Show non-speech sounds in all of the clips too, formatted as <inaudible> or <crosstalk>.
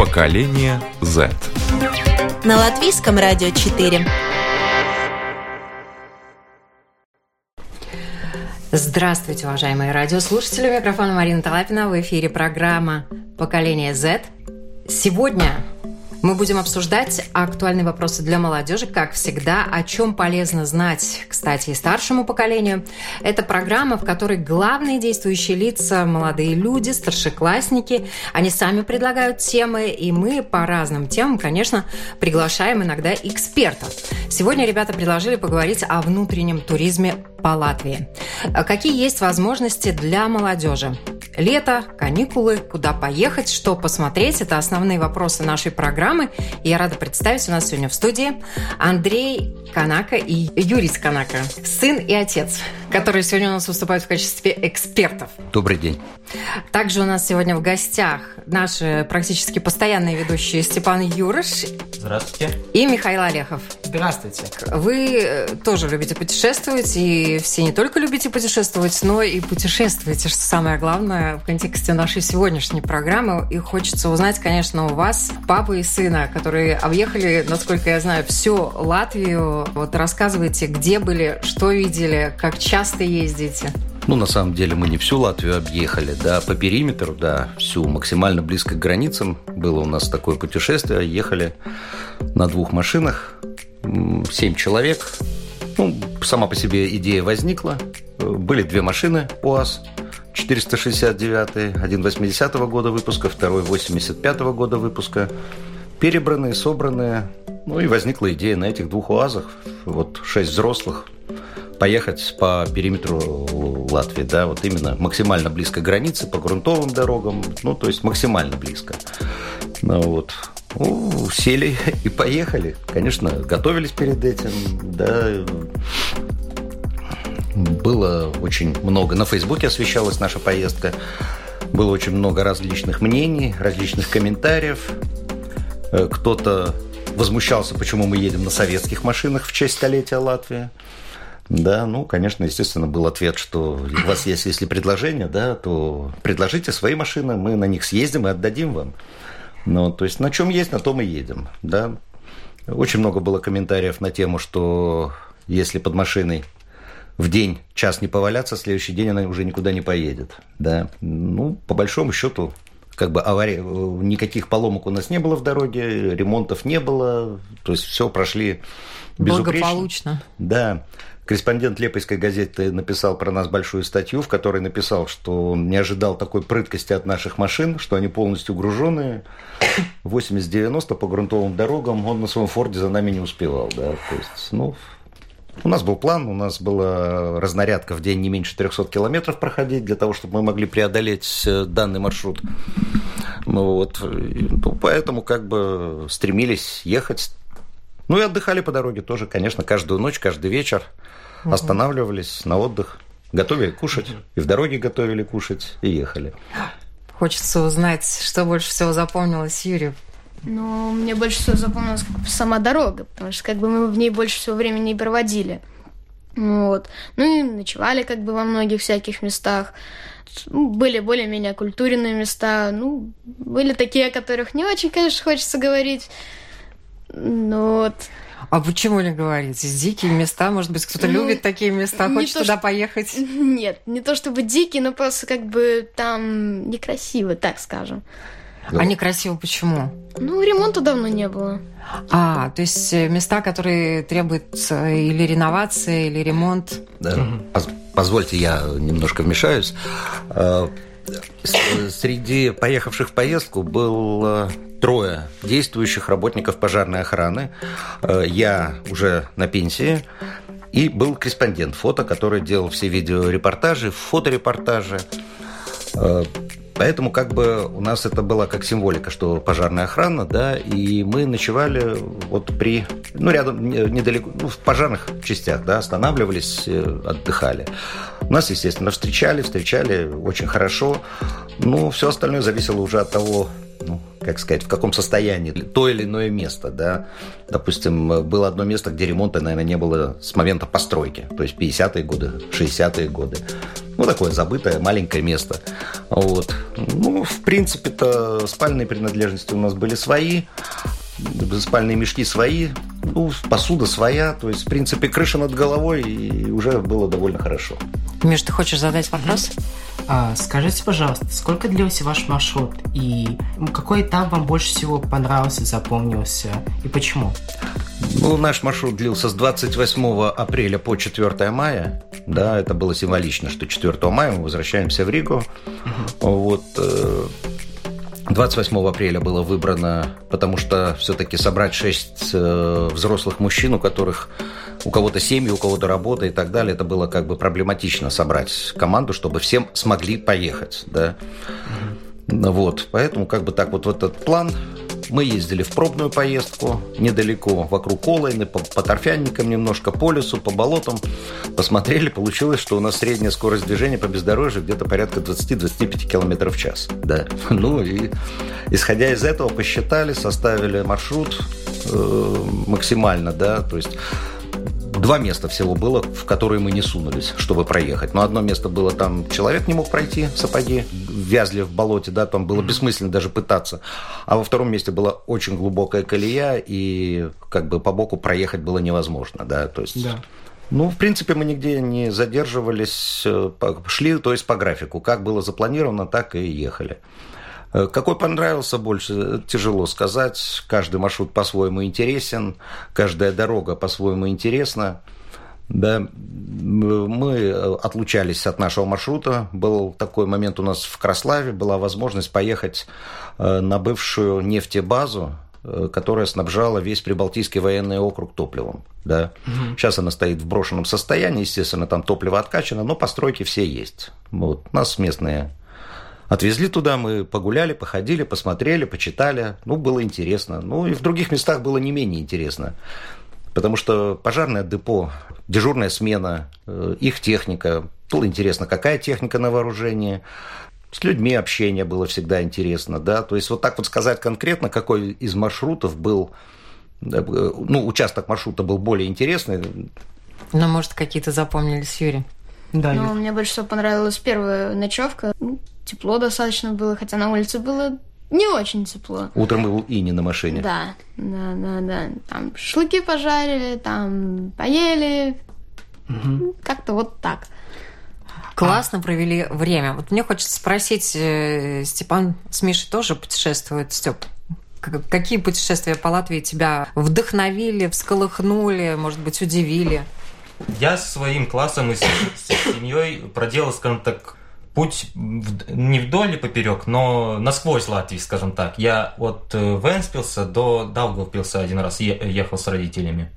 Поколение Z. На латвийском радио 4. Здравствуйте, уважаемые радиослушатели. Микрофон Марина Талапина. В эфире программа «Поколение Z». Сегодня мы будем обсуждать актуальные вопросы для молодежи, как всегда, о чем полезно знать, кстати, и старшему поколению. Это программа, в которой главные действующие лица – молодые люди, старшеклассники. Они сами предлагают темы, и мы по разным темам, конечно, приглашаем иногда экспертов. Сегодня ребята предложили поговорить о внутреннем туризме по Латвии. Какие есть возможности для молодежи? Лето, каникулы, куда поехать, что посмотреть – это основные вопросы нашей программы. И я рада представить у нас сегодня в студии Андрей Канака и Юрий Канака, сын и отец, которые сегодня у нас выступают в качестве экспертов. Добрый день. Также у нас сегодня в гостях наши практически постоянные ведущие Степан Юрош. Здравствуйте. И Михаил Олехов. Здравствуйте. Вы э, тоже любите путешествовать, и все не только любите путешествовать, но и путешествуете, что самое главное в контексте нашей сегодняшней программы. И хочется узнать, конечно, у вас папы и сына, которые объехали, насколько я знаю, всю Латвию. Вот рассказывайте, где были, что видели, как часто ездите. Ну, на самом деле, мы не всю Латвию объехали, да, по периметру, да, всю максимально близко к границам. Было у нас такое путешествие, ехали на двух машинах, семь человек. Ну, сама по себе идея возникла. Были две машины УАЗ, 469, один 80 -го года выпуска, второй 85 -го года выпуска. Перебранные, собранные. Ну и возникла идея на этих двух УАЗах, вот шесть взрослых, поехать по периметру Латвии, да, вот именно максимально близко к границе, по грунтовым дорогам, ну, то есть максимально близко. Ну, вот. Ну, сели <laughs> и поехали. Конечно, готовились перед этим, да. Было очень много. На Фейсбуке освещалась наша поездка. Было очень много различных мнений, различных комментариев. Э, кто-то возмущался, почему мы едем на советских машинах в честь столетия Латвии. Да, ну, конечно, естественно, был ответ, что у вас есть, если предложение, да, то предложите свои машины, мы на них съездим и отдадим вам. Ну, то есть на чем есть, на том и едем, да. Очень много было комментариев на тему, что если под машиной в день час не поваляться, следующий день она уже никуда не поедет, да. Ну, по большому счету, как бы аварий, никаких поломок у нас не было в дороге, ремонтов не было, то есть все прошли безупречно. Благополучно. Да. Корреспондент Лепойской газеты написал про нас большую статью, в которой написал, что он не ожидал такой прыткости от наших машин, что они полностью груженные. 80-90 по грунтовым дорогам он на своем Форде за нами не успевал. Да? То есть, ну, у нас был план, у нас была разнарядка в день не меньше 300 километров проходить для того, чтобы мы могли преодолеть э, данный маршрут. Ну, вот, ну, поэтому как бы стремились ехать. Ну и отдыхали по дороге тоже, конечно, каждую ночь, каждый вечер угу. останавливались на отдых, готовили кушать, и в дороге готовили кушать, и ехали. Хочется узнать, что больше всего запомнилось Юрию. Ну, мне больше всего запомнилась сама дорога, потому что как бы мы в ней больше всего времени и проводили. Вот. Ну и ночевали как бы во многих всяких местах. Ну, были более-менее культурные места. Ну, были такие, о которых не очень, конечно, хочется говорить. Ну вот. А почему не говорите? Дикие места, может быть, кто-то ну, любит такие места, хочет туда что... поехать? <laughs> Нет, не то чтобы дикие, но просто как бы там некрасиво, так скажем. А некрасиво почему? Ну, ремонта давно не было. А, то есть э, места, которые требуют или реновации, или ремонт. Да. Позвольте, я немножко вмешаюсь. Среди поехавших в поездку был трое действующих работников пожарной охраны. Э, я уже на пенсии. И был корреспондент фото, который делал все видеорепортажи, фоторепортажи. Э, Поэтому как бы у нас это была как символика, что пожарная охрана, да, и мы ночевали вот при, ну, рядом, недалеко, ну, в пожарных частях, да, останавливались, э, отдыхали. Нас, естественно, встречали, встречали очень хорошо, но все остальное зависело уже от того, ну, как сказать, в каком состоянии то или иное место, да. Допустим, было одно место, где ремонта, наверное, не было с момента постройки, то есть 50-е годы, 60-е годы. Ну, такое забытое, маленькое место. Вот. Ну, в принципе-то спальные принадлежности у нас были свои, спальные мешки свои, ну, посуда своя, то есть, в принципе, крыша над головой, и уже было довольно хорошо. Миш, ты хочешь задать вопрос? А, скажите, пожалуйста, сколько длился ваш маршрут и какой этап вам больше всего понравился, запомнился и почему? Ну, наш маршрут длился с 28 апреля по 4 мая. Да, это было символично, что 4 мая мы возвращаемся в Ригу. Вот 28 э, апреля было выбрано, потому что все-таки собрать 6 э, взрослых мужчин, у которых у кого-то семьи, у кого-то работа и так далее, это было как бы проблематично собрать команду, чтобы всем смогли поехать, да. Mm-hmm. Вот, поэтому как бы так вот в этот план мы ездили в пробную поездку недалеко, вокруг Колайны, по, по торфянникам немножко, по лесу, по болотам. Посмотрели, получилось, что у нас средняя скорость движения по бездорожью где-то порядка 20-25 км в час. Да. <laughs> Ну и исходя из этого посчитали, составили маршрут э, максимально, да, то есть Два места всего было, в которые мы не сунулись, чтобы проехать. Но одно место было там, человек не мог пройти, сапоги вязли в болоте, да, там было бессмысленно даже пытаться. А во втором месте была очень глубокая колея, и как бы по боку проехать было невозможно, да, то есть... Да. Ну, в принципе, мы нигде не задерживались, э, шли, то есть по графику. Как было запланировано, так и ехали. Э, какой понравился больше, тяжело сказать. Каждый маршрут по-своему интересен, каждая дорога по-своему интересна. Да, мы отлучались от нашего маршрута. Был такой момент у нас в Краславе, была возможность поехать э, на бывшую нефтебазу, э, которая снабжала весь Прибалтийский военный округ топливом. Да. Угу. Сейчас она стоит в брошенном состоянии, естественно, там топливо откачано, но постройки все есть. Вот. Нас местные Отвезли туда, мы погуляли, походили, посмотрели, почитали. Ну, было интересно. Ну, и в других местах было не менее интересно. Потому что пожарное депо, дежурная смена, э, их техника. Было интересно, какая техника на вооружении. С людьми общение было всегда интересно, да. То есть вот так вот сказать конкретно, какой из маршрутов был, э, ну, участок маршрута был более интересный. Ну, может, какие-то запомнились, Юрий? Да, ну, мне больше всего понравилась первая ночевка. Тепло достаточно было, хотя на улице было не очень тепло. Утром был и не на машине. Да, да, да, да. Там шашлыки пожарили, там поели. Угу. Как-то вот так. Классно а. провели время. Вот мне хочется спросить, э, Степан с Мишей тоже путешествует. Степ, какие путешествия по Латвии тебя вдохновили, всколыхнули, может быть, удивили? Я с своим классом и с, с семьей проделал, скажем так, путь не вдоль и поперек, но насквозь Латвии, скажем так. Я от э, Венспилса до Даугавпилса один раз ехал с родителями.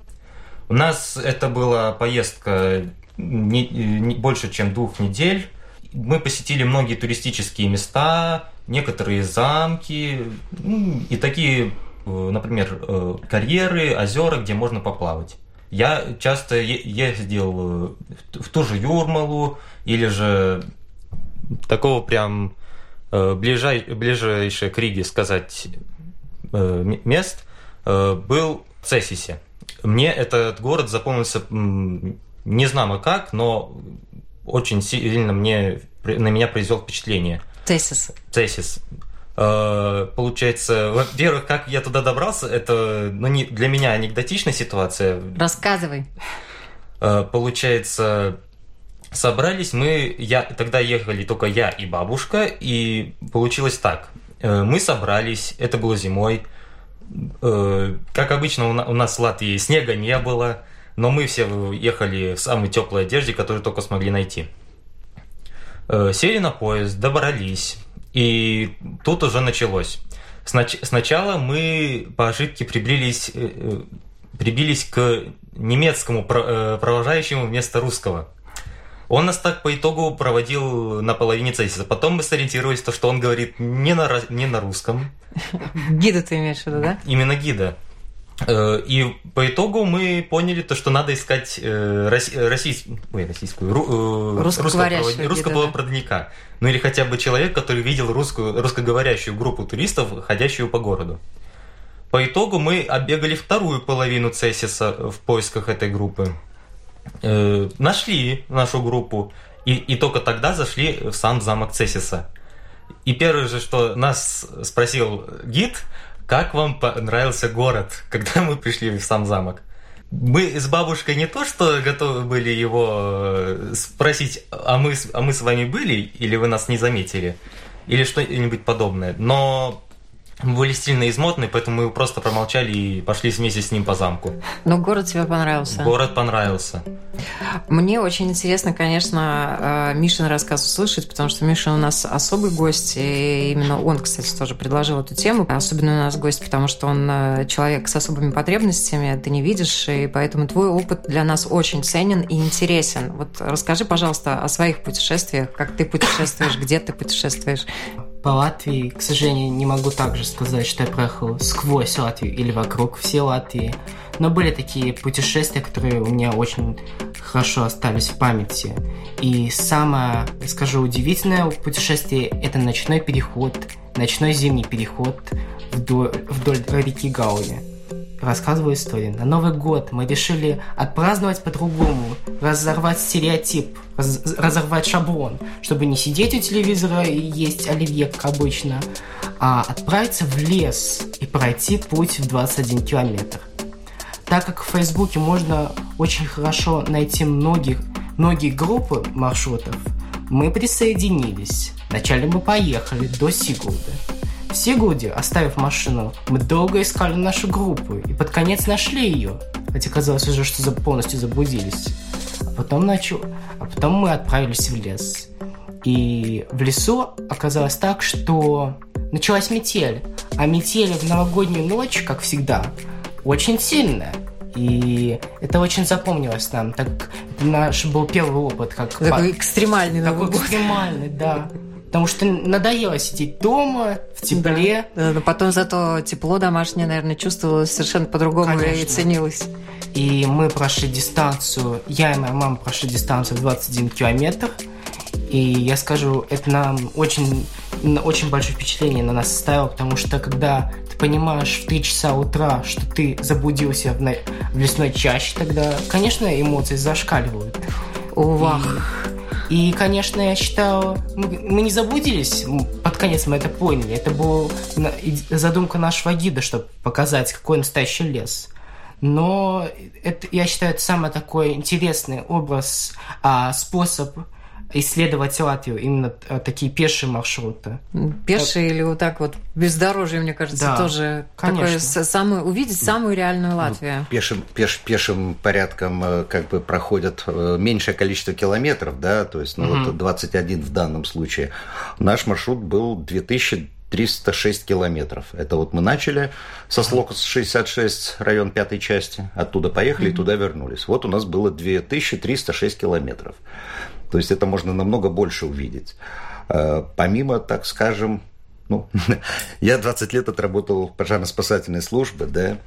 У нас это была поездка не, не больше, чем двух недель. Мы посетили многие туристические места, некоторые замки ну, и такие, э, например, э, карьеры, озера, где можно поплавать. Я часто ездил в ту же Юрмалу или же такого прям э, ближай, ближайшее к Риге сказать э, мест э, был в Цесисе. Мне этот город запомнился не знамо как, но очень сильно мне, на меня произвел впечатление. Цесис. Цесис. Получается, во-первых, как я туда добрался, это ну, не, для меня анекдотичная ситуация. Рассказывай. Получается, Собрались мы, я тогда ехали только я и бабушка, и получилось так. Э, мы собрались, это было зимой. Э, как обычно, у нас в Латвии снега не было, но мы все ехали в самой теплой одежде, которую только смогли найти. Э, сели на поезд, добрались, и тут уже началось. Сначала мы по ошибке прибились, прибились к немецкому провожающему вместо русского – Он нас так по итогу проводил на половине цессиса. Потом мы сориентировались, то, что он говорит не на, не на русском. <laughs> Гида ты имеешь в виду, да? Именно гида. Э, и по итогу мы поняли то, что надо искать э, российс... Ой, российскую, ру... Э, русскоговорящего русского проводника. Ну или хотя бы человек, который видел русскую, русскоговорящую группу туристов, ходящую по городу. По итогу мы оббегали вторую половину Цессиса в поисках этой группы. Нашли нашу группу. И, и только тогда зашли в сам замок Цессиса. И первое же, что нас спросил гид – как вам понравился город, <laughs> когда мы пришли в сам замок? Мы с бабушкой не то, что готовы были его э, спросить, а мы, а мы с вами были, или вы нас не заметили, или что-нибудь подобное, но мы были сильно измотаны, поэтому мы просто промолчали и пошли вместе с ним по замку. Но город тебе понравился? Город понравился. Мне очень интересно, конечно, э, Мишин рассказ услышать, потому что Миша у нас особый гость, и именно он, кстати, тоже предложил эту тему. Особенно у нас гость, потому что он э, человек с особыми потребностями, ты не видишь, и поэтому твой опыт для нас очень ценен и интересен. Вот расскажи, пожалуйста, о своих путешествиях, как ты путешествуешь, где ты путешествуешь. По Латвии, к сожалению, не могу также сказать, что я проехал сквозь Латвию или вокруг всей Латвии. Но были такие путешествия, которые у меня очень хорошо остались в памяти. И самое, скажу, удивительное путешествие – это ночной переход, ночной зимний переход вдоль, вдоль реки Гаули рассказываю историю. На Новый год мы решили отпраздновать по-другому, разорвать стереотип, раз, разорвать шаблон, чтобы не сидеть у телевизора и есть оливье, как обычно, а отправиться в лес и пройти путь в 21 километр. Так как в Фейсбуке можно очень хорошо найти многих, многие группы маршрутов, мы присоединились. Вначале мы поехали до Сигулда. В Сигуде, оставив машину, мы долго искали нашу группу и под конец нашли ее, хотя казалось уже, что полностью заблудились. Потом, начал... а потом мы отправились в лес. И в лесу оказалось так, что началась метель. А метель в новогоднюю ночь, как всегда, очень сильная. И это очень запомнилось нам, так как наш был первый опыт. Как такой экстремальный Такой экстремальный, да. Потому что надоело сидеть дома, в тепле. Да, но потом зато тепло домашнее, наверное, чувствовалось совершенно по-другому и ценилось. И мы прошли дистанцию, я и моя мама прошли дистанцию 21 километр. И я скажу, это нам очень, очень большое впечатление на нас оставило, потому что когда ты понимаешь в 3 часа утра, что ты заблудился в, в лесной чаще, тогда, конечно, эмоции зашкаливают. Увах. И, конечно, я считаю, мы, мы не заблудились, под конец мы это поняли. Это была задумка нашего гида, чтобы показать, какой настоящий лес. Но это, я считаю, это самый такой интересный образ, а, способ исследовать Латвию, именно э, такие пешие маршруты. Пешие это... или вот так вот бездорожье, мне кажется, да, тоже конечно. такое самую, увидеть самую реальную ну, Латвию. Ну, пешим, пеш, пешим порядком э, как бы проходят э, меньшее количество километров, да, то есть, ну угу. вот 21 в данном случае. Наш маршрут был 2000 306 километров. Это вот мы начали со Слокос 66, район пятой части, оттуда поехали mm-hmm. и туда вернулись. Вот у нас было 2306 километров. То есть это можно намного больше увидеть. Э, помимо, так скажем, ну, <laughs> я 20 лет отработал в пожарно-спасательной службе, да,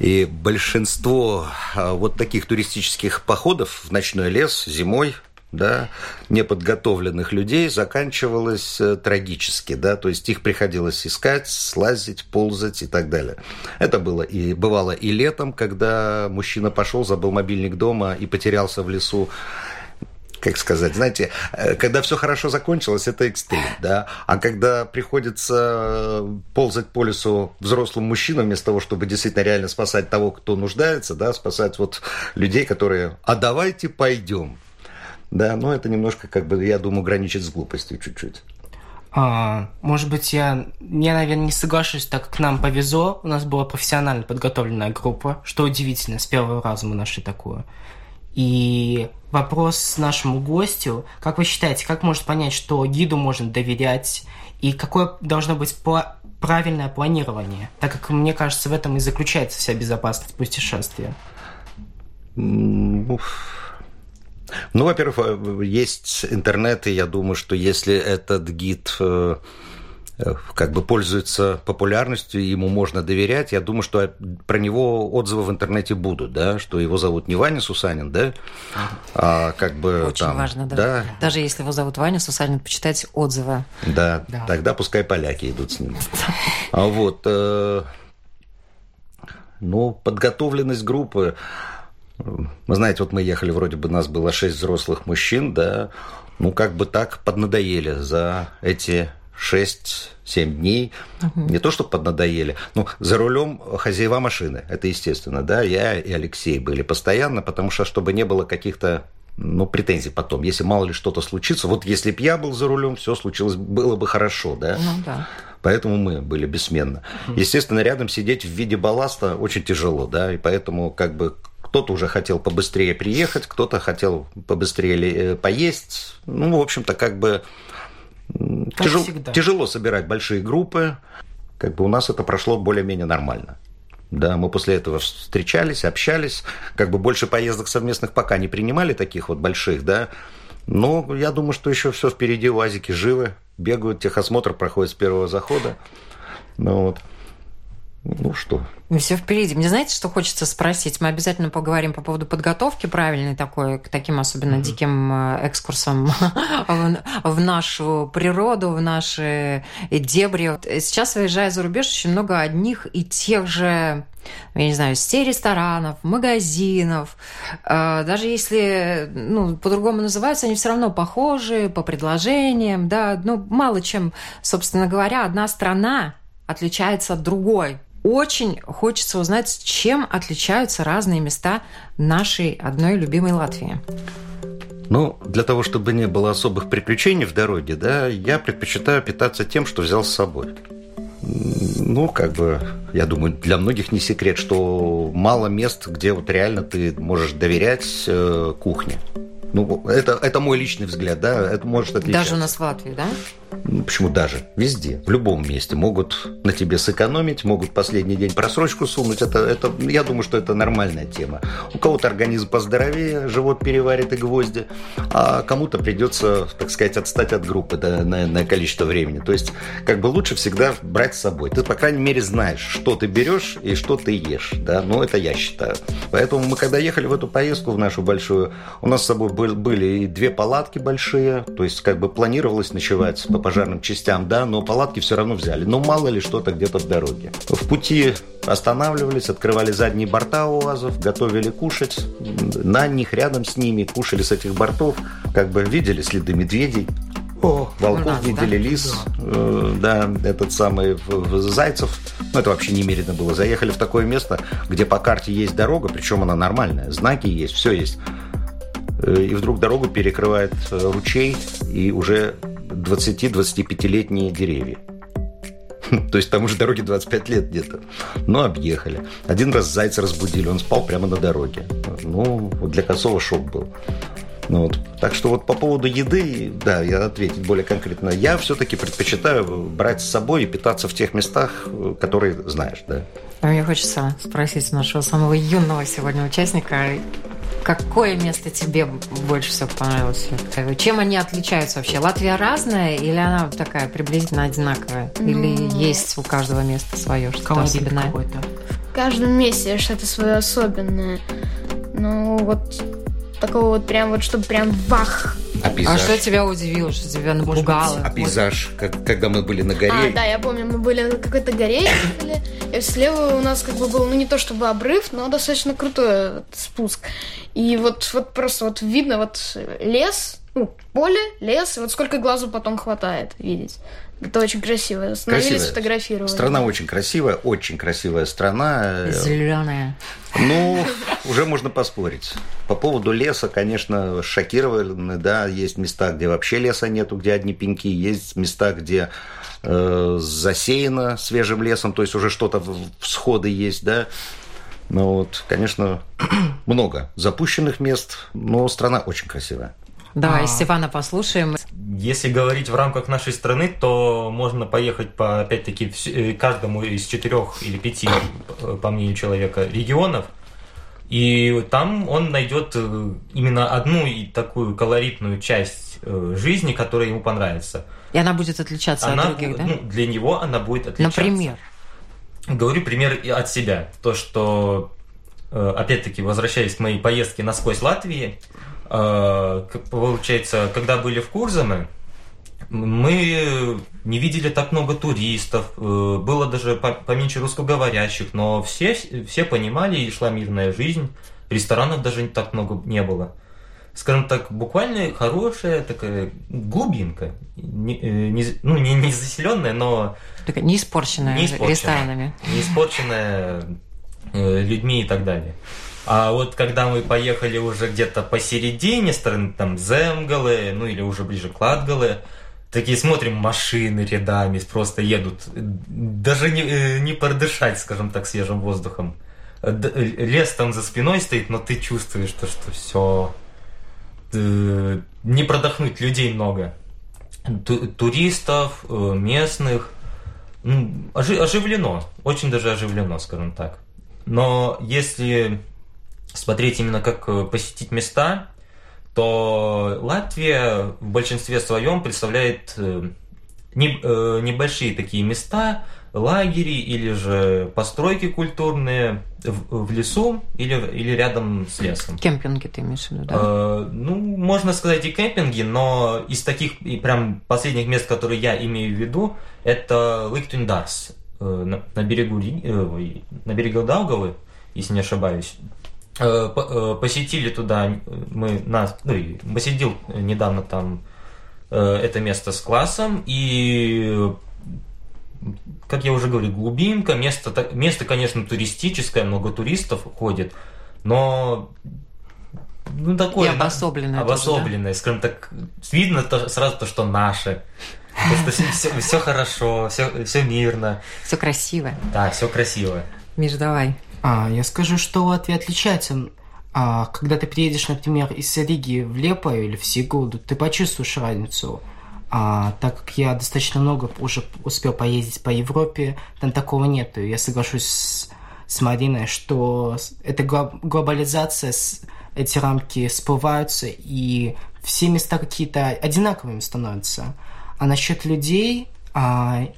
и большинство э, вот таких туристических походов в ночной лес зимой, да, неподготовленных людей заканчивалось э, трагически, да, то есть их приходилось искать, слазить, ползать и так далее. Это было и бывало и летом, когда мужчина пошел, забыл мобильник дома и потерялся в лесу как сказать, знаете, э, когда все хорошо закончилось, это экстрим, да, а когда приходится э, ползать по лесу взрослым мужчинам вместо того, чтобы действительно реально спасать того, кто нуждается, да, спасать вот людей, которые, а давайте пойдем, да, но это немножко, как бы, я думаю, граничит с глупостью чуть-чуть. А, может быть, я, я, наверное, не соглашусь, так как нам повезло. У нас была профессионально подготовленная группа, что удивительно, с первого раза мы нашли такую. И вопрос нашему гостю, как вы считаете, как может понять, что гиду можно доверять, и какое должно быть пла- правильное планирование, так как, мне кажется, в этом и заключается вся безопасность путешествия? Ну, во-первых, э, есть интернет, и я думаю, что если этот гид э, как бы пользуется популярностью, ему можно доверять. Я думаю, что про него отзывы в интернете будут, да, что его зовут не Ваня Сусанин, да, а как бы Очень там, важно, да. да, Даже если его зовут Ваня Сусанин, почитайте отзывы. да, Да. тогда пускай поляки идут с ним. <laughs> А вот, э, ну, подготовленность группы. Вы знаете, вот мы ехали, вроде бы нас было шесть взрослых мужчин, да, ну, как бы так поднадоели за эти 6-7 дней. Не то, что поднадоели, ну, за рулем хозяева машины, это естественно, да, я и Алексей были постоянно, потому что, чтобы не было каких-то ну, претензий потом. Если мало ли что-то случится, вот если б я был за рулем, все случилось, было бы хорошо, да? Ну да. Поэтому мы были бессменно. Естественно, рядом сидеть в виде балласта очень тяжело, да, и поэтому как бы кто-то уже хотел побыстрее приехать, кто-то хотел побыстрее э, поесть. Ну, в общем-то, как бы Как тяжел- всегда. тяжело собирать большие группы. Как бы у нас это прошло более-менее нормально. Да, мы после этого встречались, общались. Как бы больше поездок совместных пока не принимали таких вот больших, да. Но я думаю, что еще все впереди. УАЗики живы, бегают, техосмотр проходит с первого захода. Ну вот. Ну что, Все впереди. Мне знаете, что хочется спросить? Мы обязательно поговорим по поводу подготовки правильной такой, к таким особенно диким э, экскурсам <laughs> в, в нашу природу, в наши дебри. Сейчас, выезжая за рубеж, очень много одних и тех же я не знаю, сетей ресторанов, магазинов, Э, даже если, ну, по-другому называются, они все равно похожи по предложениям, да, ну, мало чем, собственно говоря, одна страна отличается от другой. Очень хочется узнать, чем отличаются разные места нашей одной любимой Латвии. Ну, для того, чтобы не было особых приключений в дороге, да, я предпочитаю питаться тем, что взял с собой. Ну, как бы, я думаю, для многих не секрет, что мало мест, где вот реально ты можешь доверять э, кухне. Ну, это, это мой личный взгляд, да, это может отличаться. Даже у нас в Латвии, да? Ну, Почему даже? Везде, в любом месте. Могут на тебе сэкономить, могут последний день просрочку сунуть. Это, это, я думаю, что это нормальная тема. У кого-то организм поздоровее, живот переварит и гвозди, а кому-то придется, так сказать, отстать от группы да, на, на количество времени. То есть, как бы лучше всегда брать с собой. Ты, по крайней мере, знаешь, что ты берешь и что ты ешь. Да? Ну, это я считаю. Поэтому мы, когда ехали в эту поездку, в нашу большую, у нас с собой был- были и две палатки большие, то есть, как бы планировалось ночевать по пожарным частям, да, но палатки все равно взяли. Но мало ли что-то где-то в дороге. В пути останавливались, открывали задние борта УАЗов, готовили кушать. На них, рядом с ними, кушали с этих бортов. Как бы видели следы медведей. О, волков нас, видели, да? лис, э, да, этот самый зайцев. Ну, это вообще немерено было. Заехали в такое место, где по карте есть дорога, причем она нормальная, знаки есть, все есть. Э, И вдруг дорогу перекрывает э, ручей и уже 20-25-летние деревья. <laughs> То есть там уже дороге 25 лет где-то. Но объехали. Один раз зайца разбудили, он спал прямо на дороге. Ну, вот для Косова шок был. Ну вот. Так что вот по поводу еды, да, я ответить более конкретно. Я все-таки предпочитаю брать с собой и питаться в тех местах, э, которые знаешь, да. А Мне хочется спросить нашего самого юного сегодня участника, какое место тебе больше всего понравилось? Чем они отличаются вообще? Латвия разная или она такая приблизительно одинаковая? Или Ну. есть у каждого места свое, что-то особенное? какой-то. В каждом месте что-то свое особенное. Ну, вот такого вот прям вот, чтобы прям вах. А А пейзаж? что тебя удивило, что тебя напугало? А пейзаж, как- когда мы были на горе, А, да, я помню, мы были на какой-то горе, ехали, и слева у нас как бы был, ну не то чтобы обрыв, но достаточно крутой спуск. И вот, вот просто вот видно вот лес, ну, поле, лес, вот сколько глазу потом хватает видеть. Это очень красиво. Остановились, Красивая. фотографировали. Страна очень красивая, очень красивая страна. Зеленая. Ну, уже можно поспорить. По поводу леса, конечно, шокированы, да, есть места, где вообще леса нету, где одни пеньки, есть места, где э, засеяно свежим лесом, то есть уже что-то в- всходы есть, да. Ну вот, конечно, <clears throat> много запущенных мест, но страна очень красивая. Давай А. Послушаем. Если говорить в рамках нашей страны, то можно поехать по, опять-таки, э, каждому из четырех или пяти, э, по мнению человека, регионов И там он найдет э, именно одну и такую колоритную часть жизни, которая ему понравится. И она будет отличаться она, от других, да? Ну, для него она будет отличаться. Например? Говорю пример и от себя. То, что, опять-таки, возвращаясь к моей поездке насквозь Латвии, получается, когда были в Курзаме, мы не видели так много туристов, э, было даже по- поменьше русскоговорящих, но все, все понимали, и шла мирная жизнь, ресторанов даже так много не было. Скажем так, буквально хорошая такая глубинка, не, э, не- ну не, не заселенная, но Такая не испорченная, Не испорченная. ресторанами. не испорченная э, людьми и так далее. А вот когда мы поехали уже где-то посередине стороны, там, Земгалы, ну или уже ближе к Латгалы, такие смотрим, машины рядами просто едут. Даже не, э, не продышать, скажем так, свежим воздухом. Э, э, Лес там за спиной стоит, но ты чувствуешь, то, что все не продохнуть людей много. Ту- Туристов, э, местных, ну, ожи- оживлено, очень даже оживлено, скажем так. Но если смотреть именно как э, посетить места, то Латвия в большинстве своем представляет э, э, небольшие такие места, лагери или же постройки культурные в, в лесу или, или рядом с лесом. Кемпинги ты имеешь в виду, да? Э, ну, можно сказать и кемпинги, но из таких и прям последних мест, которые я имею в виду, это Лыктюндарс э, на, на берегу э, на берегу Даугавы, если не ошибаюсь. Э, э, Посетили туда э, мы нас, ну, и посетил недавно там это место с классом и как я уже говорил, глубинка, место, место, конечно, туристическое, много туристов ходит, но ну, такое... И обособленное тоже, Обособленное, скажем так, видно то, сразу то, что наше. То, что все, все хорошо, все, все мирно. Все красиво. Да, все красиво. Миш, давай. А, я скажу, что Латвия отличается. А, когда ты приедешь, например, из Риги в Лепою или в Сигулду, ты почувствуешь разницу. А, так как я достаточно много уже успел поездить по Европе, там такого нету. Я соглашусь с, с Мариной, что эта гло- глобализация, эти рамки всплываются, и все места какие-то одинаковыми становятся. А насчет людей, а,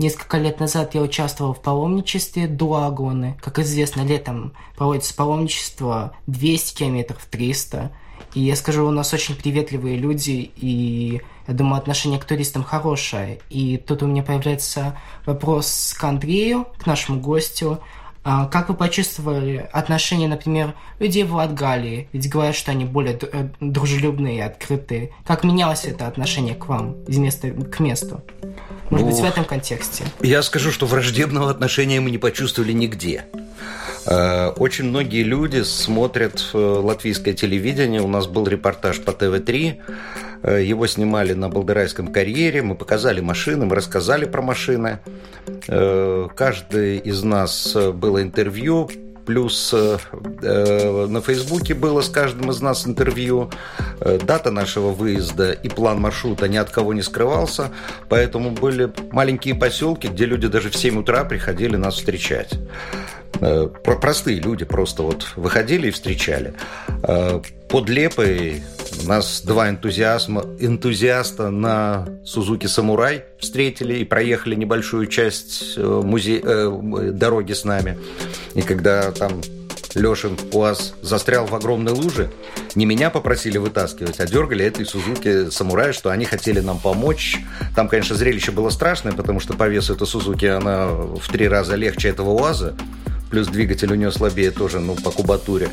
Несколько лет назад я участвовал в паломничестве Дуагоны. Как известно, летом проводится паломничество 200 километров, 300. И я скажу, у нас очень приветливые люди, и я думаю, отношение к туристам хорошее. И тут у меня появляется вопрос к Андрею, к нашему гостю. А Как вы почувствовали отношение, например, людей в Латгалии? Ведь говорят, что они более э, дружелюбные и открытые. Как менялось это отношение к вам из места к месту? Может быть, в этом контексте? Я скажу, что враждебного отношения мы не почувствовали нигде. Э, Очень многие люди смотрят э, латвийское телевидение. У нас был репортаж по ТВ-3. Э, Его снимали на Балдырайском карьере. Мы показали машины, мы рассказали про машины. Э, Каждый из нас э, было интервью. Плюс э, на Фейсбуке было с каждым из нас интервью. Э, Дата нашего выезда и план маршрута ни от кого не скрывался. Поэтому были маленькие поселки, где люди даже в 7 утра приходили нас встречать. Э, про- Простые люди просто вот выходили и встречали. Э, Под Лепой нас два энтузиазма, энтузиаста на Сузуки Самурай встретили и проехали небольшую часть э, музе- э, дороги с нами. И когда там Лешин УАЗ застрял в огромной луже, не меня попросили вытаскивать, а дергали этой Сузуки Самурай, что они хотели нам помочь. Там, конечно, зрелище было страшное, потому что по весу этой Сузуки она в три раза легче этого УАЗа, плюс двигатель у нее слабее тоже, ну, по кубатуре.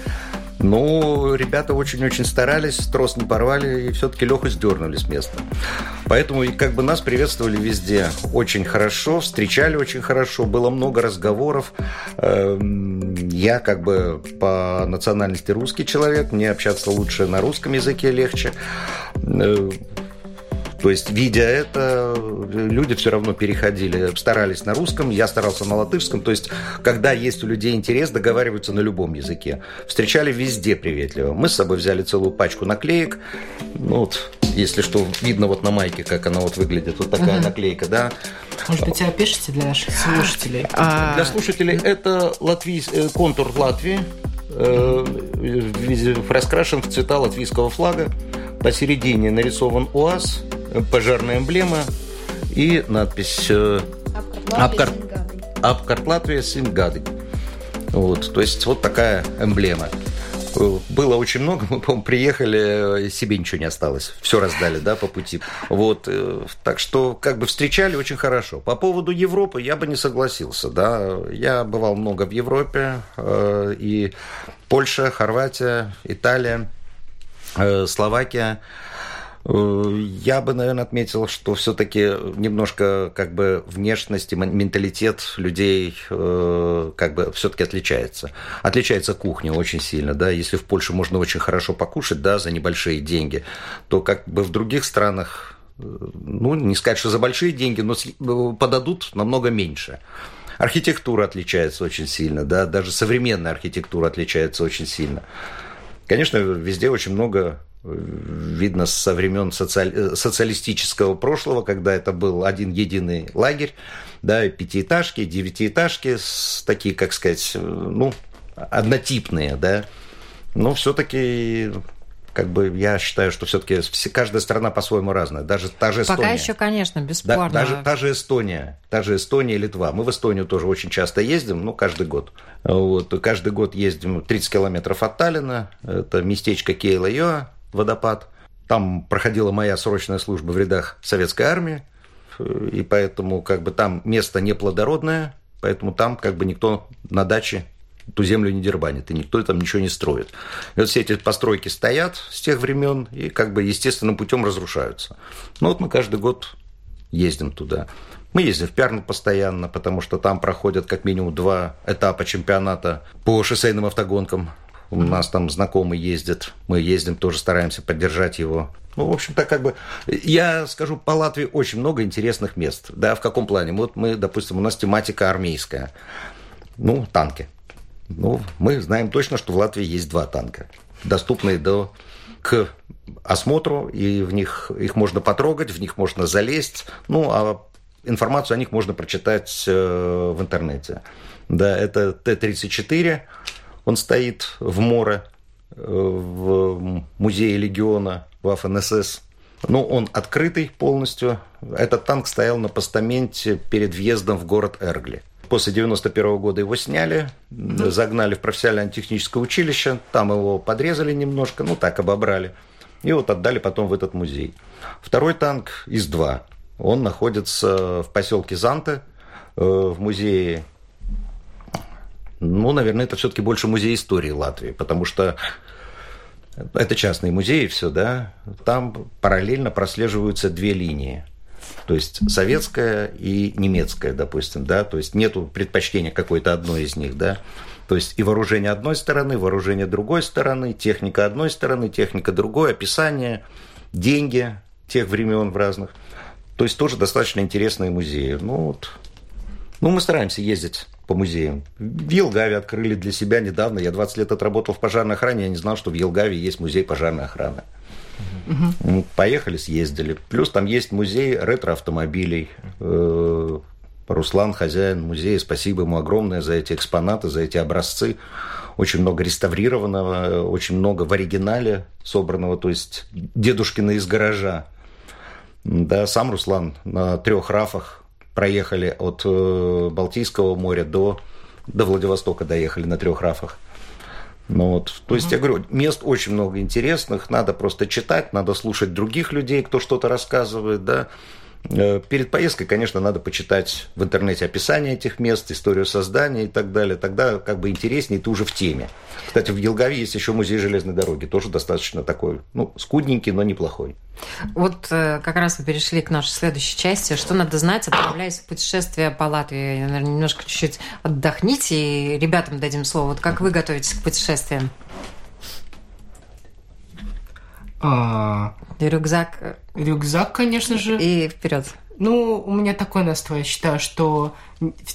Ну, ребята очень-очень старались, трос не порвали и все-таки Леху сдернули с места. Поэтому и как бы нас приветствовали везде очень хорошо, встречали очень хорошо, было много разговоров. Эм, Я как бы по национальности русский человек, мне общаться лучше на русском языке легче. Э, то есть, видя это, люди все равно переходили, старались на русском, я старался на латышском. То есть, когда есть у людей интерес, договариваются на любом языке. Встречали везде приветливо. Мы с собой взяли целую пачку наклеек. Ну, вот, если что, видно вот на майке, как она вот выглядит. Вот такая наклейка, да. Может быть, опишите для наших слушателей? А, Для слушателей это латвийс- э, контур Латвии. э, раскрашен в цвета латвийского флага. Посередине нарисован УАЗ, пожарная эмблема и надпись э, «Апкарт, Апкарт Латвия Сингады». Вот, то есть вот такая эмблема. Было очень много, мы, по-моему, приехали, себе ничего не осталось. Все раздали, да, по пути. Вот, э, так что, как бы, встречали очень хорошо. По поводу Европы я бы не согласился, да. Я бывал много в Европе, э, и Польша, Хорватия, Италия, э, Словакия – Э, я бы, наверное, отметил, что все-таки немножко как бы внешность и менталитет людей э, как бы все-таки отличается. Отличается кухня очень сильно, да. Если в Польше можно очень хорошо покушать, да, за небольшие деньги, то как бы в других странах, э, ну, не сказать, что за большие деньги, но подадут намного меньше. Архитектура отличается очень сильно, да, даже современная архитектура отличается очень сильно. Конечно, везде очень много видно со времен социаль... Э, социалистического прошлого, когда это был один единый лагерь, да, пятиэтажки, девятиэтажки, такие, как сказать, э, ну, однотипные, да, но все-таки как бы я считаю, что все-таки каждая страна по-своему разная. Даже та же Эстония. Пока еще, конечно, бесспорно. Да, даже та же Эстония, та же Эстония и Литва. Мы в Эстонию тоже очень часто ездим, ну, каждый год. Вот, каждый год ездим 30 километров от Таллина. Это местечко Кейла-Йоа водопад. Там проходила моя срочная служба в рядах советской армии, и поэтому как бы там место неплодородное, поэтому там как бы никто на даче ту землю не дербанит, и никто там ничего не строит. И вот все эти постройки стоят с тех времен и как бы естественным путем разрушаются. Ну вот мы каждый год ездим туда. Мы ездим в Пярну постоянно, потому что там проходят как минимум два этапа чемпионата по шоссейным автогонкам. У нас там знакомый ездит, мы ездим, тоже стараемся поддержать его. Ну, в общем-то, как бы, я скажу, по Латвии очень много интересных мест. Да, в каком плане? Вот мы, допустим, у нас тематика армейская. Ну, танки. Ну, мы знаем точно, что в Латвии есть два танка, доступные до к осмотру, и в них их можно потрогать, в них можно залезть. Ну, а информацию о них можно прочитать э, в интернете. Да, это Т-34, он стоит в море, э, в музее легиона, в ФНСС. Ну, он открытый полностью. Этот танк стоял на постаменте перед въездом в город Эргли. После 91 года его сняли, mm загнали в профессиональное техническое училище, там его подрезали немножко, ну так, обобрали. И вот отдали потом в этот музей. Второй танк ИС-2. Он находится в поселке Занте, э, в музее ну, наверное, это все-таки больше музей истории Латвии, потому что это частный музей и все, да. Там параллельно прослеживаются две линии. То есть советская и немецкая, допустим, да, то есть нету предпочтения какой-то одной из них, да. То есть и вооружение одной стороны, вооружение другой стороны, техника одной стороны, техника другой, описание, деньги тех времен в разных. То есть тоже достаточно интересные музеи. Ну вот, ну мы стараемся ездить по музеям. В Елгаве открыли для себя недавно. Я 20 лет отработал в пожарной охране, я не знал, что в Елгаве есть музей пожарной охраны. Угу. Поехали, съездили. Плюс там есть музей ретро-автомобилей. Э, Руслан, хозяин музея, спасибо ему огромное за эти экспонаты, за эти образцы. Очень много реставрированного, очень много в оригинале собранного, то есть дедушкина из гаража. Да, сам Руслан на трех рафах проехали от э, Балтийского моря до, до Владивостока, доехали на трех рафах. Ну вот, то есть, я говорю, мест очень много интересных, надо просто читать, надо слушать других людей, кто что-то рассказывает, да. Э, перед поездкой, конечно, надо почитать в интернете описание этих мест, историю создания и так далее. Тогда как бы интереснее, ты уже в теме. Кстати, в Елгаве есть еще музей железной дороги, тоже достаточно такой, ну, скудненький, но неплохой. Вот э, как раз вы перешли к нашей следующей части. Что надо знать, отправляясь в путешествие по Латвии? Наверное, немножко чуть-чуть отдохните, и ребятам дадим слово. Вот как вы готовитесь к путешествиям? А... Рюкзак. Э, рюкзак, конечно же. И вперед. Ну, у меня такой настрой. Я считаю, что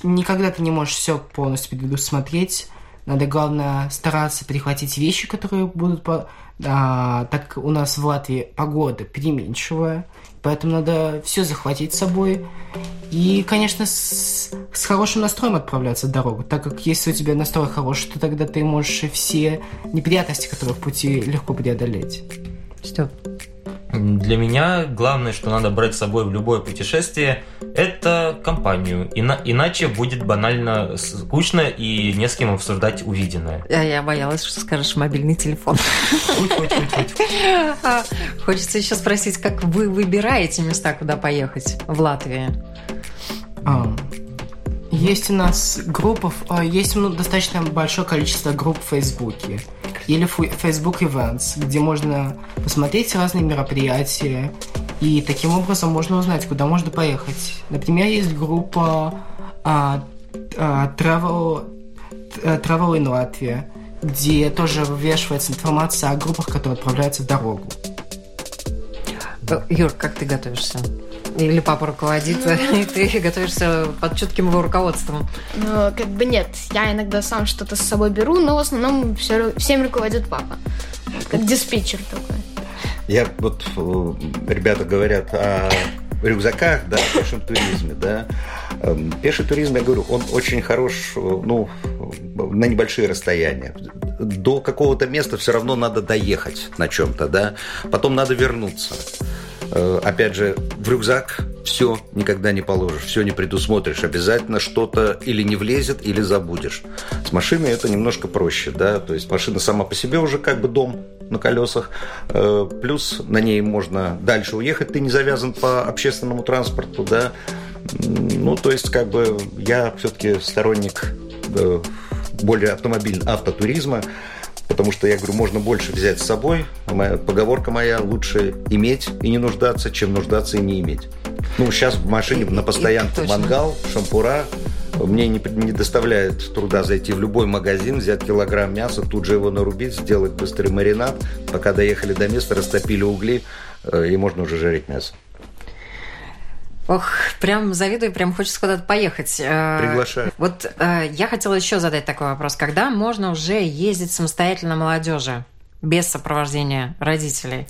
никогда ты не можешь все полностью предусмотреть. Надо, главное, стараться перехватить вещи, которые будут... По... А, так у нас в Латвии погода переменчивая. Поэтому надо все захватить с собой. И, конечно, с, с хорошим настроем отправляться в дорогу, так как если у тебя настрой хороший, то тогда ты можешь все неприятности, которые в пути, легко преодолеть. Степ. Для меня главное, что надо брать с собой в любое путешествие, это компанию. Ина- иначе будет банально скучно и не с кем обсуждать увиденное. А я боялась, что скажешь мобильный телефон. А, Хочется еще спросить, как вы выбираете места, куда поехать в Латвии? А, Есть у нас группа, а, есть ну, достаточно большое количество групп в Фейсбуке или Facebook Events, где можно посмотреть разные мероприятия, и таким образом можно узнать, куда можно поехать. Например, есть группа а, а, Travel, э, Travel in Latvia, где тоже вывешивается информация о группах, которые отправляются в дорогу. Юр, как ты готовишься? Или папа руководит, <laughs> и ты готовишься под чутким его руководством? Но как бы нет, я иногда сам что-то с собой беру, но в основном все, всем руководит папа. Как диспетчер такой. Я вот, э, ребята говорят о рюкзаках, да, о пешем туризме, да. Эм, Пеший туризм, я говорю, он очень хорош, э, ну, на небольшие расстояния. До какого-то места все равно надо доехать на чем-то, да. Потом надо вернуться. Э, Опять же, в рюкзак все никогда не положишь, все не предусмотришь. Обязательно что-то или не влезет, или забудешь. С машиной это немножко проще, да. То есть машина сама по себе уже как бы дом на колесах. Э, Плюс на ней можно дальше уехать, ты не завязан по общественному транспорту, да. Ну, то есть, как бы я все-таки сторонник э, более автомобиль автотуризма, потому что я говорю, можно больше взять с собой. Моя поговорка моя лучше иметь и не нуждаться, чем нуждаться и не иметь. Ну, сейчас в машине на точно. мангал, шампура. Мне не, не доставляет труда зайти в любой магазин, взять килограмм мяса, тут же его нарубить, сделать быстрый маринад. Пока доехали до места, растопили угли, э, и можно уже жарить мясо. Ох, прям завидую, прям хочется куда-то поехать. Э, Приглашаю. Вот э, я хотела еще задать такой вопрос. Когда можно уже ездить самостоятельно молодежи? Без сопровождения родителей.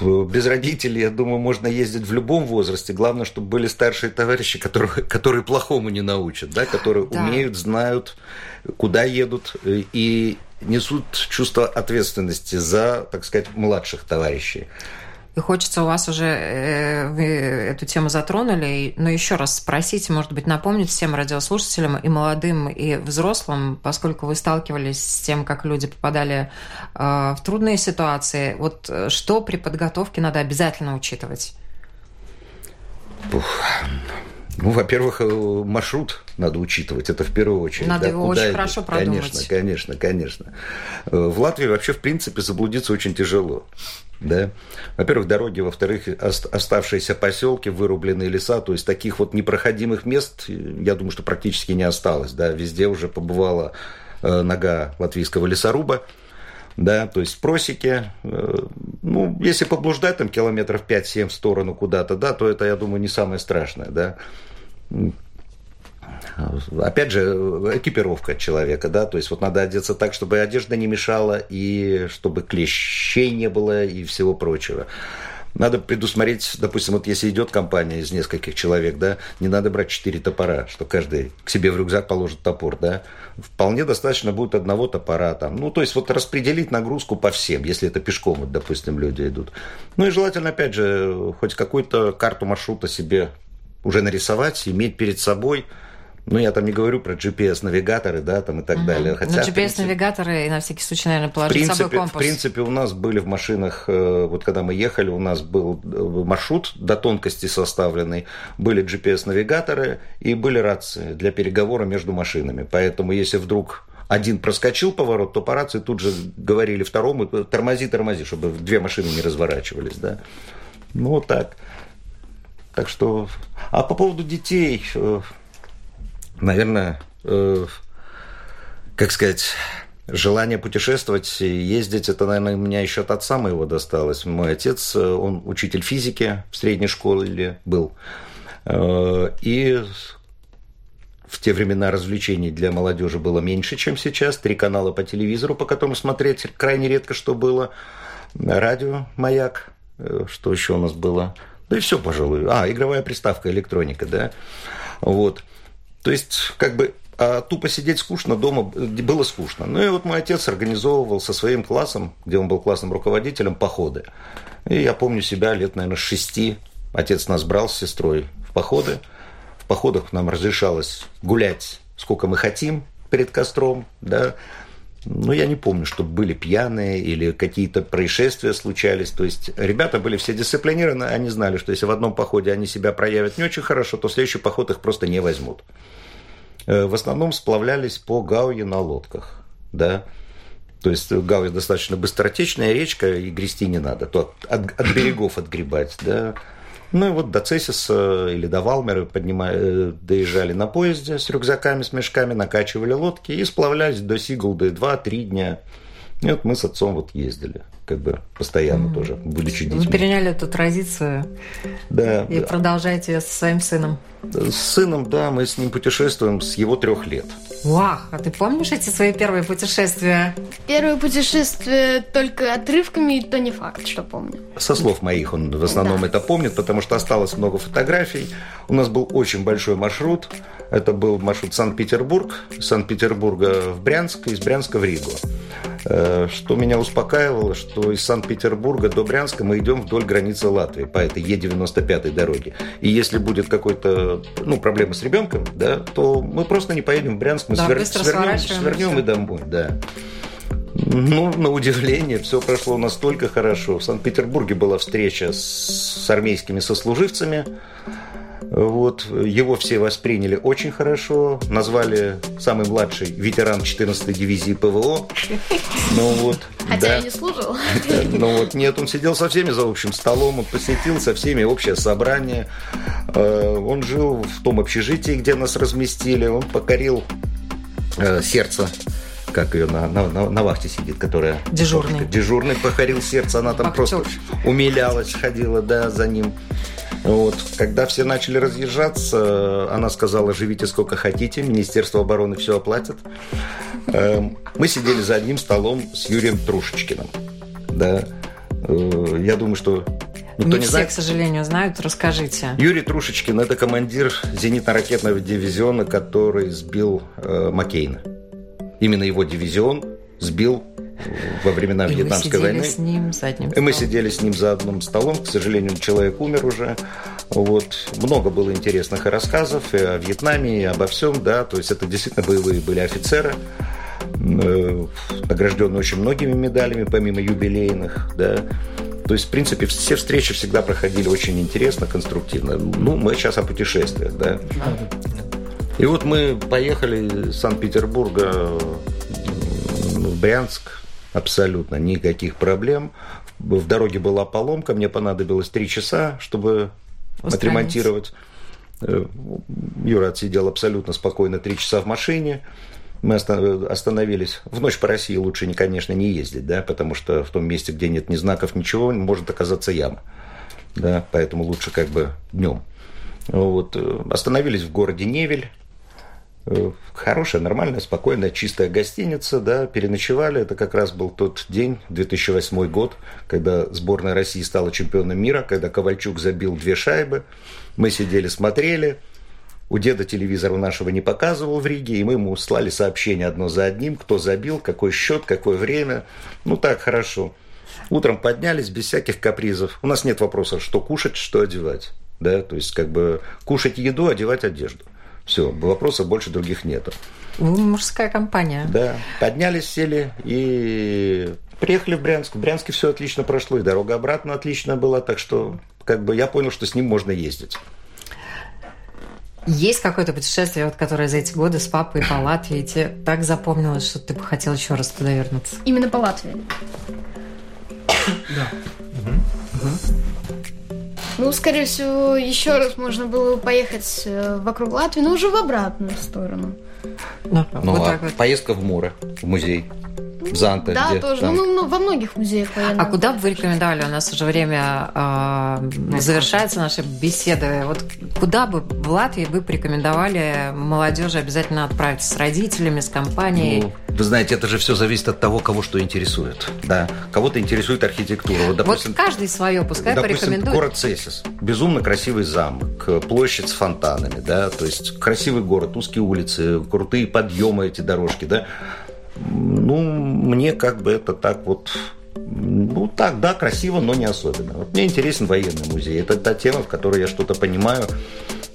Без родителей, я думаю, можно ездить в любом возрасте. Главное, чтобы были старшие товарищи, которые, которые плохому не научат, да, которые Да. умеют, знают, куда едут и несут чувство ответственности за, так сказать, младших товарищей. И хочется у вас уже э, вы эту тему затронули, но еще раз спросить, может быть, напомнить всем радиослушателям и молодым, и взрослым, поскольку вы сталкивались с тем, как люди попадали э, в трудные ситуации. Вот э, что при подготовке надо обязательно учитывать? Ну, во-первых, э, маршрут надо учитывать, это в первую очередь. Надо да, его куда очень идти. хорошо продумать. Конечно, конечно, конечно. Э, В Латвии вообще, в принципе, заблудиться очень тяжело. Да? Во-первых, дороги, во-вторых, ост- оставшиеся поселки, вырубленные леса, то есть таких вот непроходимых мест, э, я думаю, что практически не осталось. Да? Везде уже побывала нога латвийского лесоруба. Да, то есть просеки, ну, если поблуждать там километров 5-7 в сторону куда-то, да, то это, я думаю, не самое страшное, да. Опять же, экипировка человека, да, то есть вот надо одеться так, чтобы одежда не мешала, и чтобы клещей не было, и всего прочего. Надо предусмотреть, допустим, вот если идет компания из нескольких человек, да, не надо брать четыре топора, что каждый к себе в рюкзак положит топор, да. Вполне достаточно будет одного топора там. Ну, то есть вот распределить нагрузку по всем, если это пешком, вот, допустим, люди идут. Ну и желательно, опять же, хоть какую-то карту маршрута себе уже нарисовать, иметь перед собой. Ну, я там не говорю про GPS-навигаторы, да, там и так далее. Ну, Хотя, принципе, GPS-навигаторы и на всякий случай, наверное, в положить с собой принципе, в компас. принципе, у нас были в машинах, э, вот когда мы ехали, у нас был э, маршрут до тонкости составленный, были GPS-навигаторы и были рации для переговора между машинами. Поэтому, если вдруг один проскочил поворот, то по рации тут же говорили второму, тормози, тормози, чтобы две машины не разворачивались, да. Ну, вот так. Так что... А по поводу детей, э, наверное, э, как сказать, желание путешествовать и ездить, это, наверное, у меня еще от отца моего досталось. Мой отец, э, он учитель физики в средней школе был. И в те времена развлечений для молодежи было меньше, чем сейчас. Три канала по телевизору, по которым смотреть крайне редко что было. Радио «Маяк», что еще у нас было? Да и все, пожалуй. А, игровая приставка, электроника, да. Вот. То есть, как бы а тупо сидеть скучно дома было скучно. Ну и вот мой отец организовывал со своим классом, где он был классным руководителем, походы. И я помню себя лет, наверное, шести. Отец нас брал с сестрой в походы. В походах нам разрешалось гулять сколько мы хотим перед костром, да. Но я не помню, чтобы были пьяные или какие-то происшествия случались. То есть ребята были все дисциплинированы, они знали, что если в одном походе они себя проявят не очень хорошо, то в следующий поход их просто не возьмут. Э, в основном сплавлялись по Гауе на лодках, да. То есть Гауя достаточно быстротечная речка, и грести не надо, то от, от берегов отгребать, да. Ну и вот до Цесиса или до Валмера поднимали, э, доезжали на поезде с рюкзаками, с мешками, накачивали лодки и сплавлялись до Сигулды 2-3 дня. И вот мы с отцом вот ездили, как бы постоянно mm-hmm. тоже, будучи детьми. Вы переняли эту традицию да, и да. продолжаете со своим сыном. С сыном, да, мы с ним путешествуем с его трех лет. Вах, а ты помнишь эти свои первые путешествия? Первые путешествия только отрывками, и то не факт, что помню. Со слов моих он в основном да. это помнит, потому что осталось много фотографий. У нас был очень большой маршрут. Это был маршрут Санкт-Петербург, Санкт-Петербурга в Брянск, из Брянска в Ригу. Э, что меня успокаивало, что из Санкт-Петербурга до Брянска мы идем вдоль границы Латвии по этой Е95 дороге. И если будет какой-то, ну, проблема с ребенком, да, то мы просто не поедем в Брянск, мы да, свер... свернем, свернем и домой, да. Ну, на удивление, все прошло настолько хорошо. В Санкт-Петербурге была встреча с армейскими сослуживцами. Вот, его все восприняли очень хорошо, назвали самый младший ветеран 14-й дивизии ПВО. Ну вот, Хотя да. я не служил. Ну вот, нет, он сидел со всеми за общим столом, он посетил со всеми общее собрание. Э, он жил в том общежитии, где нас разместили, он покорил э, сердце как ее на, на, на, на вахте сидит, которая... Дежурный. Дежурный покорил сердце, она там Актер. просто умилялась, ходила, да, за ним. Вот. Когда все начали разъезжаться, она сказала, живите сколько хотите, Министерство обороны все оплатит. Эм, мы сидели за одним столом с Юрием Трушечкиным. Да. Э, я думаю, что Никто не, не все, знает. к сожалению, знают. Расскажите. Юрий Трушечкин – это командир зенитно-ракетного дивизиона, который сбил э, Маккейна. Именно его дивизион сбил во времена и Вьетнамской войны. с ним за одним И мы сидели с ним за одним столом. К сожалению, человек умер уже. Вот. Много было интересных рассказов и о Вьетнаме, и обо всем, да. То есть это действительно боевые были офицеры, э, награжденные очень многими медалями, помимо юбилейных, да. То есть, в принципе, все встречи всегда проходили очень интересно, конструктивно. Ну, мы сейчас о путешествиях, да. И вот мы поехали из Санкт-Петербурга в Брянск, абсолютно никаких проблем. В дороге была поломка, мне понадобилось три часа, чтобы Устранить. отремонтировать. Э, Юра отсидел абсолютно спокойно три часа в машине. Мы остановились. В ночь по России лучше, конечно, не ездить, да, потому что в том месте, где нет ни знаков, ничего, может оказаться яма. Да, поэтому лучше как бы днем. Вот. Э, остановились в городе Невель. Э, хорошая, нормальная, спокойная, чистая гостиница, да, переночевали. Это как раз был тот день, 2008 год, когда сборная России стала чемпионом мира, когда Ковальчук забил две шайбы. Мы сидели, смотрели. У деда телевизора нашего не показывал в Риге, и мы ему слали сообщения одно за одним, кто забил, какой счет, какое время. Ну так, хорошо. Утром поднялись без всяких капризов. У нас нет вопроса, что кушать, что одевать. Да? То есть, как бы кушать еду, одевать одежду. Все, вопросов больше других нету. Мужская компания. Да, поднялись, сели и приехали в Брянск. В Брянске все отлично прошло, и дорога обратно отлично была, так что как бы я понял, что с ним можно ездить. Есть какое-то путешествие, вот, которое за эти годы с папой по Латвии тебе так запомнилось, что ты бы хотел еще раз туда вернуться? Именно по Латвии. Да. Ну, скорее всего, еще раз можно было бы поехать э, вокруг Латвии, но уже в обратную сторону. Ну, ну вот а вот. поездка в море, в музей. Занта. Да, где тоже. там. Ну, мы мно- во многих музеях военных. А куда бы вы рекомендовали? У нас уже время э, завершается наша беседа. Вот куда бы в Латвии вы порекомендовали молодежи обязательно отправиться с родителями, с компанией? Ну, вы знаете, это же все зависит от того, кого что интересует. Да. Кого-то интересует архитектура. Вот, допустим, вот каждый свое, пускай Допустим, порекомендует. город Цесис. Безумно красивый замок, площадь с фонтанами, да, то есть красивый город, узкие улицы, крутые подъемы эти дорожки, да. Ну, мне как бы это так вот ну, так, да, красиво, но не особенно. Вот мне интересен военный музей. Это та тема, в которой я что-то понимаю.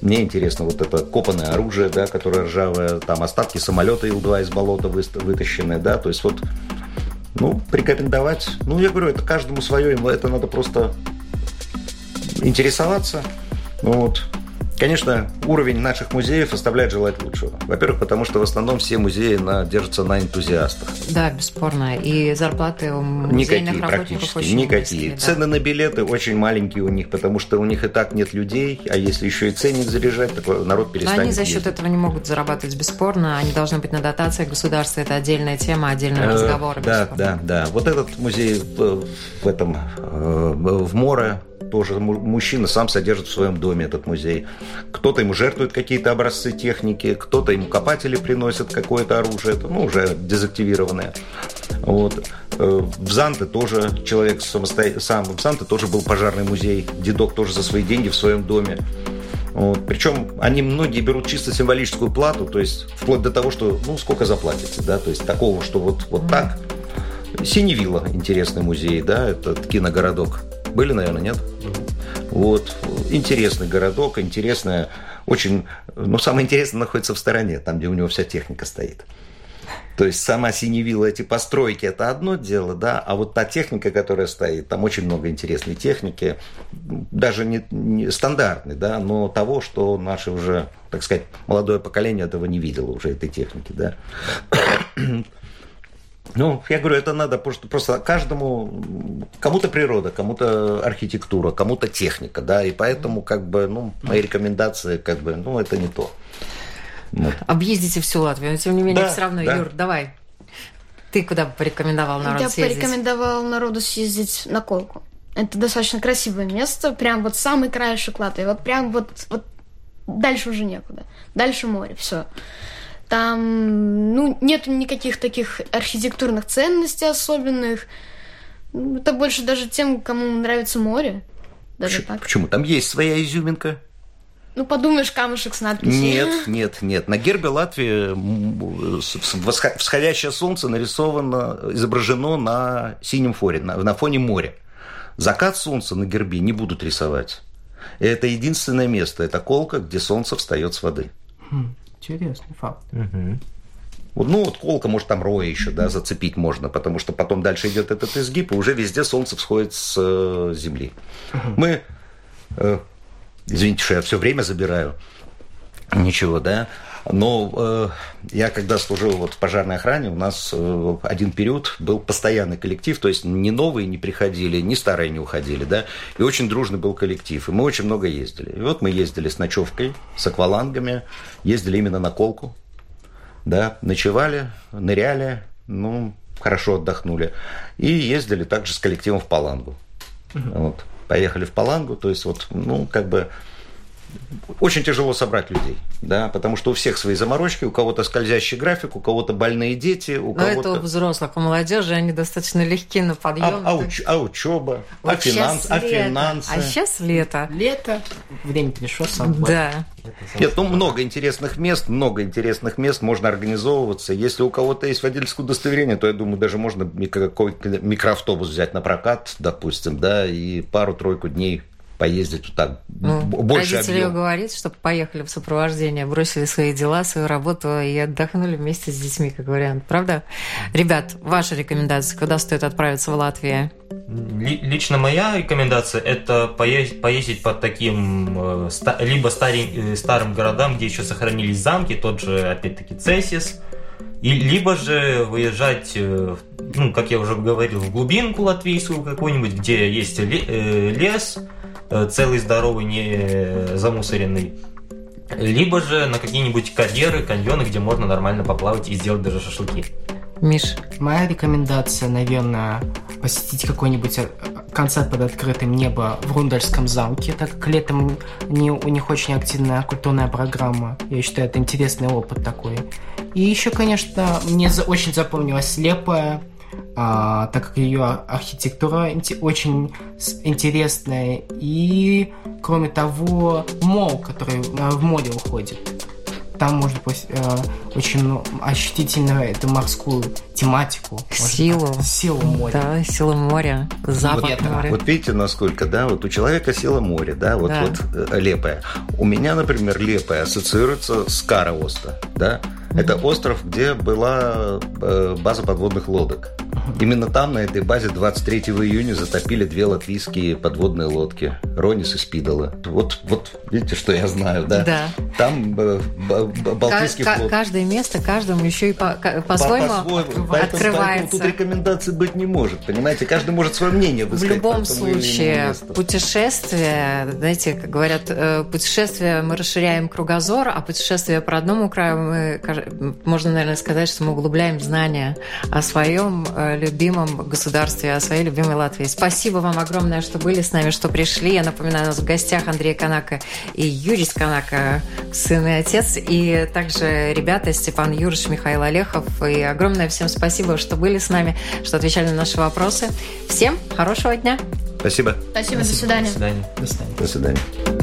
Мне интересно вот это копанное оружие, да, которое ржавое, там остатки самолета Ил-2 из болота выста- вытащенные, да, то есть вот, ну, порекомендовать. Ну, я говорю, это каждому свое, это надо просто интересоваться. Ну вот. Конечно, уровень наших музеев оставляет желать лучшего. Во-первых, потому что в основном все музеи на, держатся на энтузиастах. Да, бесспорно. И зарплаты у музейных Никакие работников очень никакие. низкие, да. Цены на билеты очень маленькие у них, потому что у них и так нет людей, а если еще и ценник заряжать, так народ Но перестанет они за счет ездить. этого не могут зарабатывать бесспорно. Они должны быть на дотациях государства. Это отдельная тема, отдельный Э, разговор. Да, бесспорно. да, да. Вот этот музей в, в этом э, в море тоже му- мужчина сам содержит в своем доме этот музей. Кто-то ему жертвует какие-то образцы техники, кто-то ему копатели приносят какое-то оружие, это, ну, уже дезактивированное. Вот. Э, В Занте тоже человек самосто... сам, в Занте тоже был пожарный музей, дедок тоже за свои деньги в своем доме. Вот. Причем они многие берут чисто символическую плату, то есть вплоть до того, что ну сколько заплатите, да, то есть такого, что вот, вот так. Синевилла, интересный музей, да, этот киногородок. Были, наверное, нет? Вот, интересный городок, интересная, очень, ну, самое интересное находится в стороне, там, где у него вся техника стоит. То есть сама Синевилла, эти постройки, это одно дело, да, а вот та техника, которая стоит, там очень много интересной техники, даже не, не стандартной, да, но того, что наше уже, так сказать, молодое поколение этого не видело уже, этой техники, да. Ну, я говорю, это надо просто, просто каждому, кому-то природа, кому-то архитектура, кому-то техника, да, и поэтому, как бы, ну, мои рекомендации, как бы, ну, это не то. Вот. Объездите всю Латвию, но тем не менее Да, все равно, да. Юр, давай. Ты куда бы порекомендовал народ Я съездить? порекомендовал народу съездить на Колку. Это достаточно красивое место, прям вот самый краешек Латвии, вот прям вот, вот дальше уже некуда. Дальше море, все. Там, ну, нету никаких таких архитектурных ценностей особенных. Это больше даже тем, кому нравится море. Даже Почему- так. Почему? Там есть своя изюминка. Ну, подумаешь, камушек с надписью. Нет, <laughs> нет, нет. На гербе Латвии м, с- с- восхо- всходящее солнце нарисовано, изображено на синем фоне, на, на фоне моря. Закат солнца на гербе не будут рисовать. И это единственное место, это колка, где солнце встает с воды. Интересный факт. Вот, ну, вот колка, может, там роя еще, да, зацепить можно, потому что потом дальше идет этот изгиб, и уже везде солнце всходит с э, земли. Мы, э, извините, что я все время забираю, ничего, да, но э, я когда служил вот в пожарной охране, у нас э, один период был постоянный коллектив, то есть ни новые не приходили, ни старые не уходили, да, и очень дружный был коллектив, и мы очень много ездили. И вот мы ездили с ночевкой, с аквалангами, ездили именно на колку, да, ночевали, ныряли, ну, хорошо отдохнули. И ездили также с коллективом в Палангу. Вот. Поехали в Палангу, то есть вот, ну, как бы очень тяжело собрать людей, да, потому что у всех свои заморочки, у кого-то скользящий график, у кого-то больные дети, у Но это кого-то... у взрослых, у молодежи они достаточно легки на подъем. А, а, уч- а учеба, а, Вот финанс, щас а финансы. А сейчас лето. Лето, время пришло собой. Да. Нет, ну много интересных мест, много интересных мест, можно организовываться. Если у кого-то есть водительское удостоверение, то я думаю, даже можно какой-то микроавтобус взять на прокат, допустим, да, и пару-тройку дней поездить вот так, Ну, больше родители объем. говорит, чтобы поехали в сопровождение, бросили свои дела, свою работу и отдохнули вместе с детьми, как вариант. Правда? Ребят, ваши рекомендации, куда стоит отправиться в Латвию? Ли- Лично моя рекомендация это поездить, поездить по таким э, либо старень- э, старым городам, где еще сохранились замки, тот же опять-таки Цесис, и либо же выезжать, э, ну, как я уже говорил, в глубинку латвийскую какую-нибудь, где есть ле- лес, целый здоровый, не замусоренный. Либо же на какие-нибудь карьеры, каньоны, где можно нормально поплавать и сделать даже шашлыки. Миш? Моя рекомендация, наверное, посетить какой-нибудь э, концерт под открытым небом в Рундальском замке, так как летом не, у них очень активная культурная программа. Я считаю, это интересный опыт такой. И еще, конечно, мне за, очень запомнилась слепая, а, так как ее архитектура очень интересная. И, кроме того, мол, который в море уходит там можно э, очень ну, ощутить именно эту морскую тематику. Силу. Можно, силу моря. Да, силу моря, запах вот, моря. Вот видите, насколько, да, вот у человека сила моря, да, вот, да. вот э, лепая. У меня, например, лепая ассоциируется с Караоста, да. Это остров, где была э, база подводных лодок. Именно там, на этой базе, 23 июня затопили две латвийские подводные лодки. Ронис и Спидола. Вот, вот видите, что я знаю, да? Да. Там э, Балтийский флот. Каждое место каждому еще и по- по-своему По-своему. открывается. Поэтому, тут рекомендаций быть не может, понимаете? Каждый может свое мнение В высказать. любом или иному случае, путешествие, знаете, как говорят, э, путешествие мы расширяем кругозор, а путешествие по родному краю мы, можно, наверное, сказать, что мы углубляем знания о своем э, любимом государстве, о своей любимой Латвии. Спасибо вам огромное, что были с нами, что пришли. Я напоминаю, у нас в гостях Андрей Канака и Юрий Канака, сын и отец, и также ребята Степан Юрьевич, Михаил Олехов. И огромное всем спасибо, что были с нами, что отвечали на наши вопросы. Всем хорошего дня! Спасибо. Спасибо, до свидания. До свидания. До свидания. До свидания.